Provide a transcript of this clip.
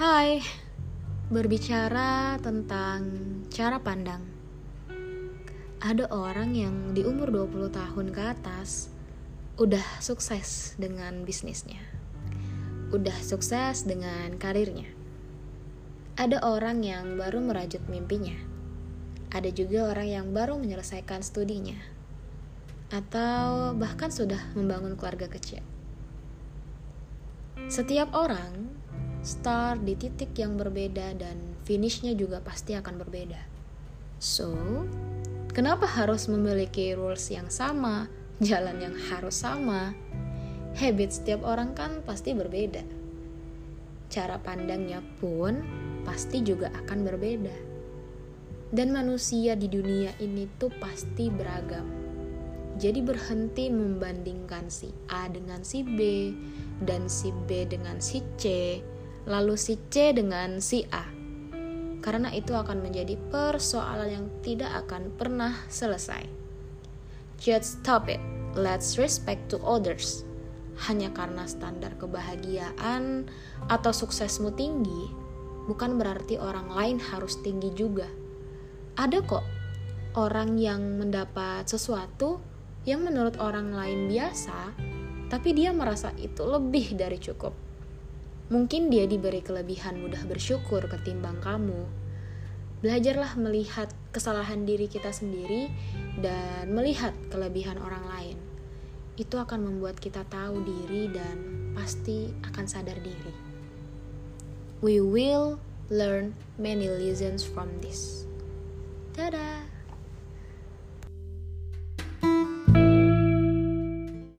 Hai, berbicara tentang cara pandang. Ada orang yang di umur 20 tahun ke atas udah sukses dengan bisnisnya. Udah sukses dengan karirnya. Ada orang yang baru merajut mimpinya. Ada juga orang yang baru menyelesaikan studinya. Atau bahkan sudah membangun keluarga kecil. Setiap orang start di titik yang berbeda dan finishnya juga pasti akan berbeda. So, kenapa harus memiliki rules yang sama, jalan yang harus sama? Habit setiap orang kan pasti berbeda. Cara pandangnya pun pasti juga akan berbeda. Dan manusia di dunia ini tuh pasti beragam jadi berhenti membandingkan si A dengan si B dan si B dengan si C, lalu si C dengan si A. Karena itu akan menjadi persoalan yang tidak akan pernah selesai. Just stop it. Let's respect to others. Hanya karena standar kebahagiaan atau suksesmu tinggi, bukan berarti orang lain harus tinggi juga. Ada kok orang yang mendapat sesuatu yang menurut orang lain biasa, tapi dia merasa itu lebih dari cukup. Mungkin dia diberi kelebihan mudah bersyukur ketimbang kamu. Belajarlah melihat kesalahan diri kita sendiri dan melihat kelebihan orang lain. Itu akan membuat kita tahu diri dan pasti akan sadar diri. We will learn many lessons from this. Dadah!